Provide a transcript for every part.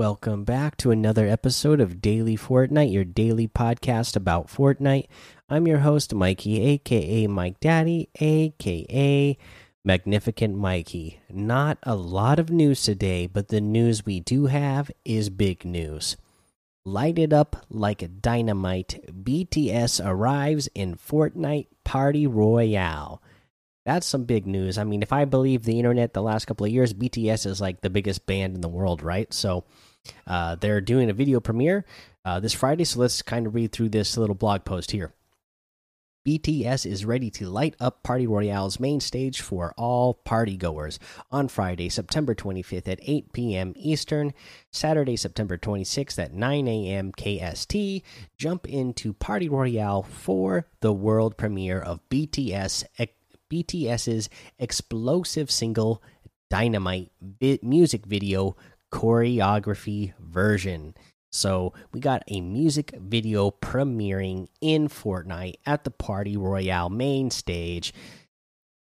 Welcome back to another episode of Daily Fortnite, your daily podcast about Fortnite. I'm your host, Mikey, aka Mike Daddy, aka Magnificent Mikey. Not a lot of news today, but the news we do have is big news. Light it up like a dynamite. BTS arrives in Fortnite Party Royale. That's some big news. I mean, if I believe the internet the last couple of years, BTS is like the biggest band in the world, right? So uh, they're doing a video premiere uh, this Friday. So let's kind of read through this little blog post here. BTS is ready to light up Party Royale's main stage for all partygoers on Friday, September 25th at 8 p.m. Eastern, Saturday, September 26th at 9 a.m. KST. Jump into Party Royale for the world premiere of BTS BTS's explosive single Dynamite music video choreography version. So we got a music video premiering in Fortnite at the Party Royale main stage.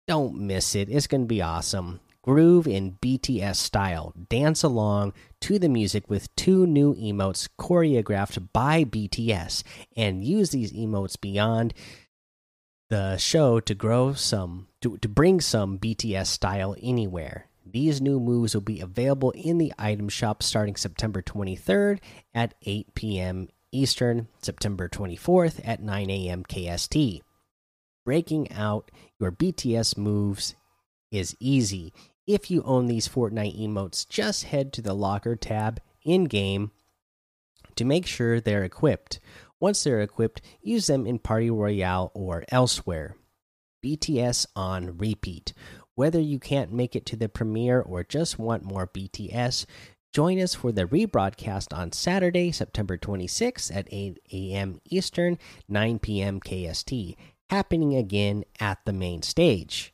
Don't miss it. It's going to be awesome. Groove in BTS style. Dance along to the music with two new emotes choreographed by BTS and use these emotes beyond the show to grow some to, to bring some BTS style anywhere. These new moves will be available in the item shop starting September 23rd at 8 p.m. Eastern, September 24th at 9 a.m. KST. Breaking out your BTS moves is easy. If you own these Fortnite emotes, just head to the locker tab in game to make sure they're equipped. Once they're equipped, use them in Party Royale or elsewhere. BTS on repeat. Whether you can't make it to the premiere or just want more BTS, join us for the rebroadcast on Saturday, September 26th at 8 a.m. Eastern, 9 p.m. KST, happening again at the main stage.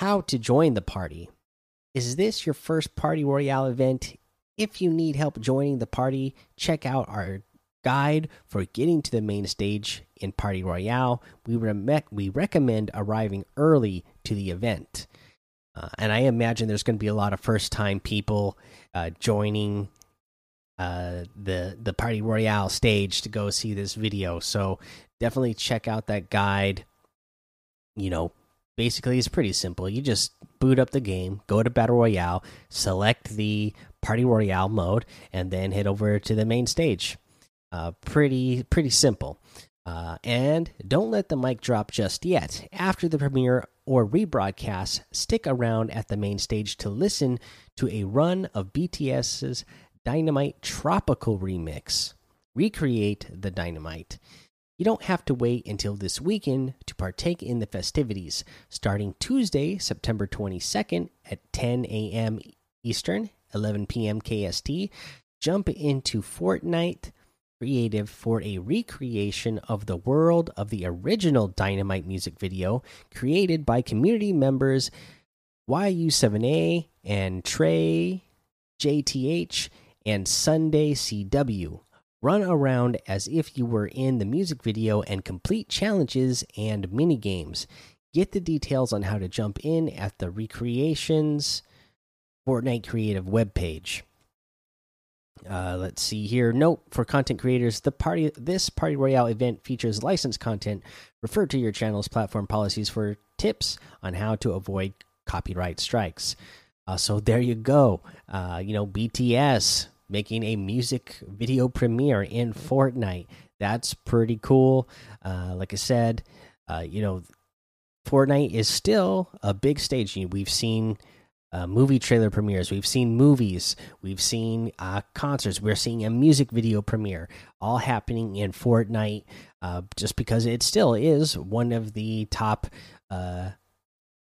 How to join the party. Is this your first Party Royale event? If you need help joining the party, check out our guide for getting to the main stage in Party Royale. We, we recommend arriving early to the event. Uh, and I imagine there's going to be a lot of first time people uh, joining uh, the the Party Royale stage to go see this video. So definitely check out that guide. You know, basically it's pretty simple. You just boot up the game, go to Battle Royale, select the Party Royale mode, and then head over to the main stage. Uh, pretty pretty simple. Uh, and don't let the mic drop just yet. After the premiere or rebroadcast, stick around at the main stage to listen to a run of BTS's Dynamite Tropical remix. Recreate the Dynamite. You don't have to wait until this weekend to partake in the festivities. Starting Tuesday, September 22nd at 10 a.m. Eastern, 11 p.m. KST, jump into Fortnite creative for a recreation of the world of the original Dynamite music video created by community members YU7A and Trey JTH and Sunday CW. Run around as if you were in the music video and complete challenges and mini games. Get the details on how to jump in at the Recreations Fortnite Creative webpage. Uh, let's see here. Note for content creators: the party this party royale event features licensed content. Refer to your channel's platform policies for tips on how to avoid copyright strikes. Uh, so there you go. Uh, you know, BTS making a music video premiere in Fortnite. That's pretty cool. Uh, like I said, uh, you know, Fortnite is still a big stage. We've seen uh, movie trailer premieres. We've seen movies. We've seen uh, concerts. We're seeing a music video premiere, all happening in Fortnite. Uh, just because it still is one of the top uh,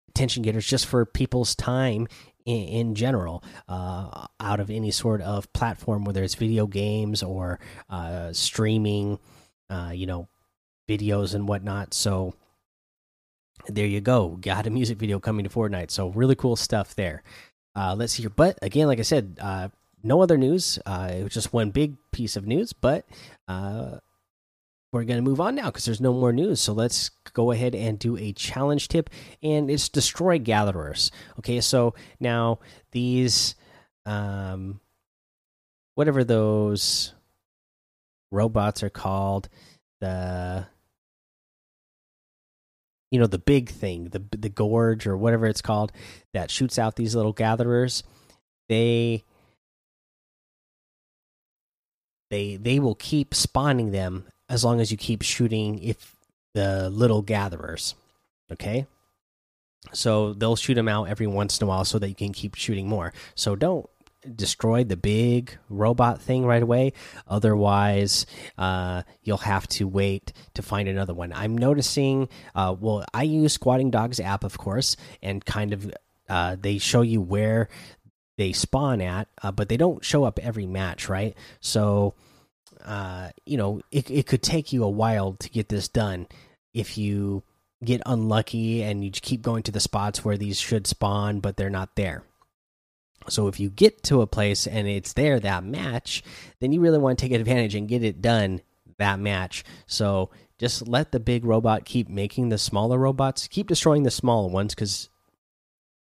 attention getters, just for people's time in, in general, uh, out of any sort of platform, whether it's video games or uh, streaming, you know, videos and whatnot. So there you go. Got a music video coming to Fortnite. So really cool stuff there. Uh, let's see here. But again, like I said, uh, no other news. Uh, it was just one big piece of news. But uh, we're going to move on now because there's no more news. So let's go ahead and do a challenge tip. And it's destroy gatherers. Okay, so now these. Um, whatever those robots are called the you know the big thing the the gorge or whatever it's called that shoots out these little gatherers they they they will keep spawning them as long as you keep shooting if the little gatherers okay? So they'll shoot them out every once in a while so that you can keep shooting more. So don't destroy the big robot thing right away otherwise uh, you'll have to wait to find another one i'm noticing uh, well i use Squatting Dog's app of course and kind of uh, they show you where they spawn at, uh, but they don't show up every match, right? So, uh, you know, it it could take you a while to get this done if you get unlucky and you keep going to the spots where these should spawn, but they're not there. So if you get to a place and it's there that match, then you really want to take advantage and get it done that match. So just let the big robot keep making the smaller robots, keep destroying the smaller ones because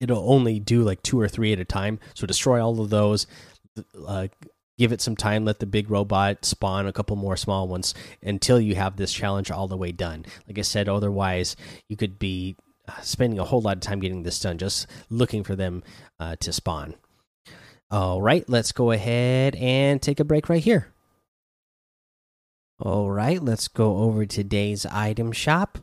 it'll only do like two or three at a time. So destroy all of those. Uh, give it some time. Let the big robot spawn a couple more small ones until you have this challenge all the way done. Like I said, otherwise you could be uh, spending a whole lot of time getting this done, just looking for them uh, to spawn. All right, let's go ahead and take a break right here. All right, let's go over today's item shop.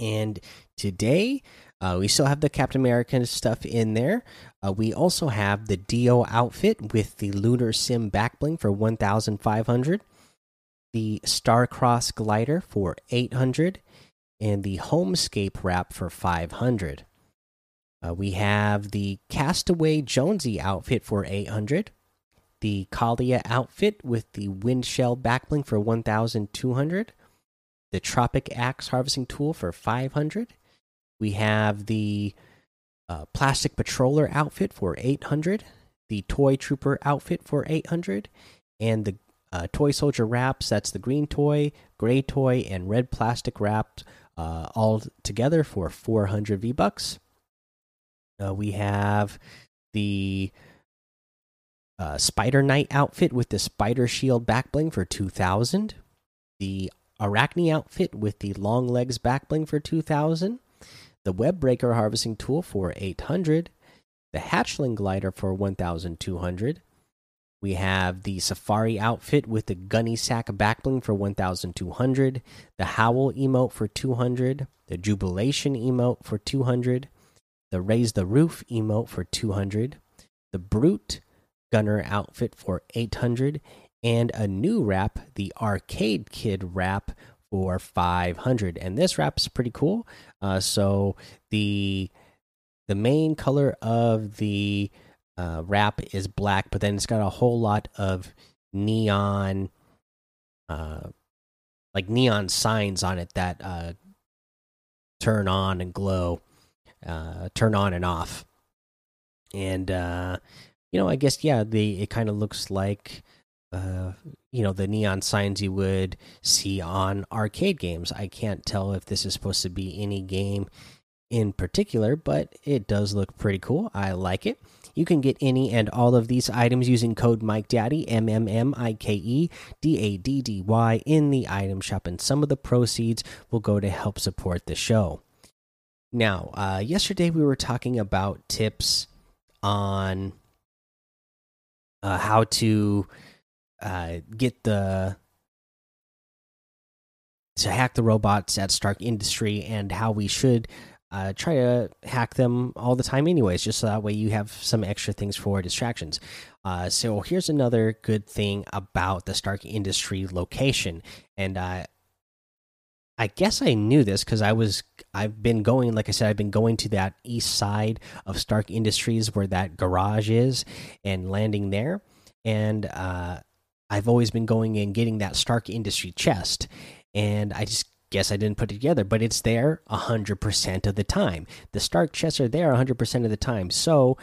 And today uh, we still have the Captain American stuff in there. Uh, we also have the Dio outfit with the Lunar Sim backbling for 1,500, the Starcross glider for 800, and the Homescape wrap for 500. Uh, we have the Castaway Jonesy outfit for 800, the Kalia outfit with the Windshell backbling for 1,200, the Tropic Axe harvesting tool for 500 we have the uh, Plastic Patroller outfit for 800, the Toy Trooper outfit for 800, and the uh, Toy Soldier wraps. That's the green toy, gray toy, and red plastic wrapped uh, all together for 400 V bucks. Uh, we have the uh, Spider Knight outfit with the Spider Shield backbling for 2000. The Arachne outfit with the long legs backbling for 2000 the web breaker harvesting tool for 800, the hatchling glider for 1200. We have the safari outfit with the gunny sack backbling for 1200, the howl emote for 200, the jubilation emote for 200, the raise the roof emote for 200, the brute gunner outfit for 800, and a new wrap, the arcade kid wrap for 500 and this wrap is pretty cool. Uh, so the the main color of the uh, wrap is black but then it's got a whole lot of neon uh, like neon signs on it that uh, turn on and glow uh, turn on and off and uh, you know i guess yeah the it kind of looks like uh, you know the neon signs you would see on arcade games. I can't tell if this is supposed to be any game in particular, but it does look pretty cool. I like it. You can get any and all of these items using code Mike Daddy M M M I K E D A D D Y in the item shop, and some of the proceeds will go to help support the show. Now, uh, yesterday we were talking about tips on uh, how to uh, get the to hack the robots at Stark Industry and how we should uh, try to hack them all the time, anyways, just so that way you have some extra things for distractions. Uh, so here's another good thing about the Stark Industry location, and uh, I guess I knew this because I was I've been going, like I said, I've been going to that east side of Stark Industries where that garage is and landing there, and uh, I've always been going and getting that Stark Industry chest, and I just guess I didn't put it together, but it's there 100% of the time. The Stark chests are there 100% of the time. So,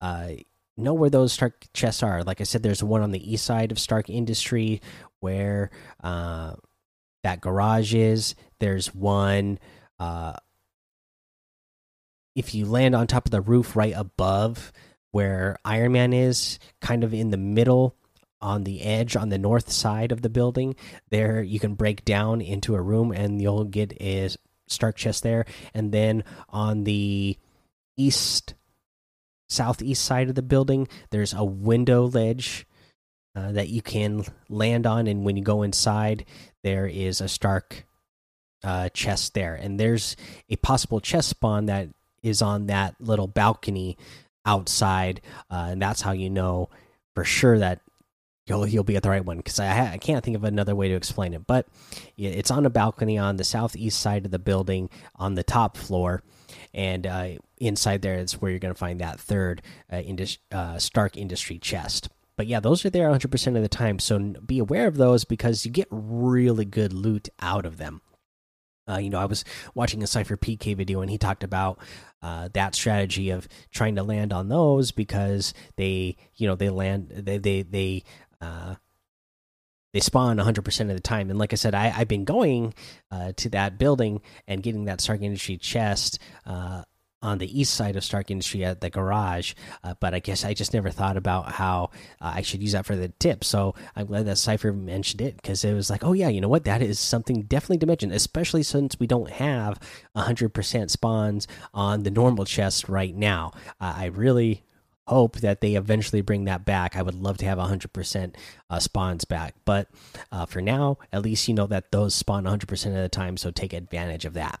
uh, know where those Stark chests are. Like I said, there's one on the east side of Stark Industry where uh, that garage is. There's one. Uh, if you land on top of the roof right above where Iron Man is, kind of in the middle on the edge on the north side of the building. There you can break down into a room and you'll get a Stark chest there. And then on the east southeast side of the building, there's a window ledge uh, that you can land on. And when you go inside, there is a Stark uh, chest there. And there's a possible chest spawn that is on that little balcony outside. Uh, and that's how you know for sure that you'll you'll be at the right one because I, I can't think of another way to explain it. But it's on a balcony on the southeast side of the building on the top floor, and uh, inside there is where you're going to find that third uh, indus uh, Stark Industry chest. But yeah, those are there 100% of the time. So be aware of those because you get really good loot out of them. Uh, you know, I was watching a Cypher PK video and he talked about uh, that strategy of trying to land on those because they, you know, they land, they, they, they, uh, they spawn 100% of the time. And like I said, I, have been going uh, to that building and getting that Stark Industry chest uh, on the east side of Stark Industry at the garage. Uh, but I guess I just never thought about how uh, I should use that for the tip. So I'm glad that Cypher mentioned it because it was like, oh, yeah, you know what? That is something definitely to mention, especially since we don't have 100% spawns on the normal chest right now. Uh, I really hope that they eventually bring that back. I would love to have 100% uh, spawns back. But uh, for now, at least you know that those spawn 100% of the time, so take advantage of that.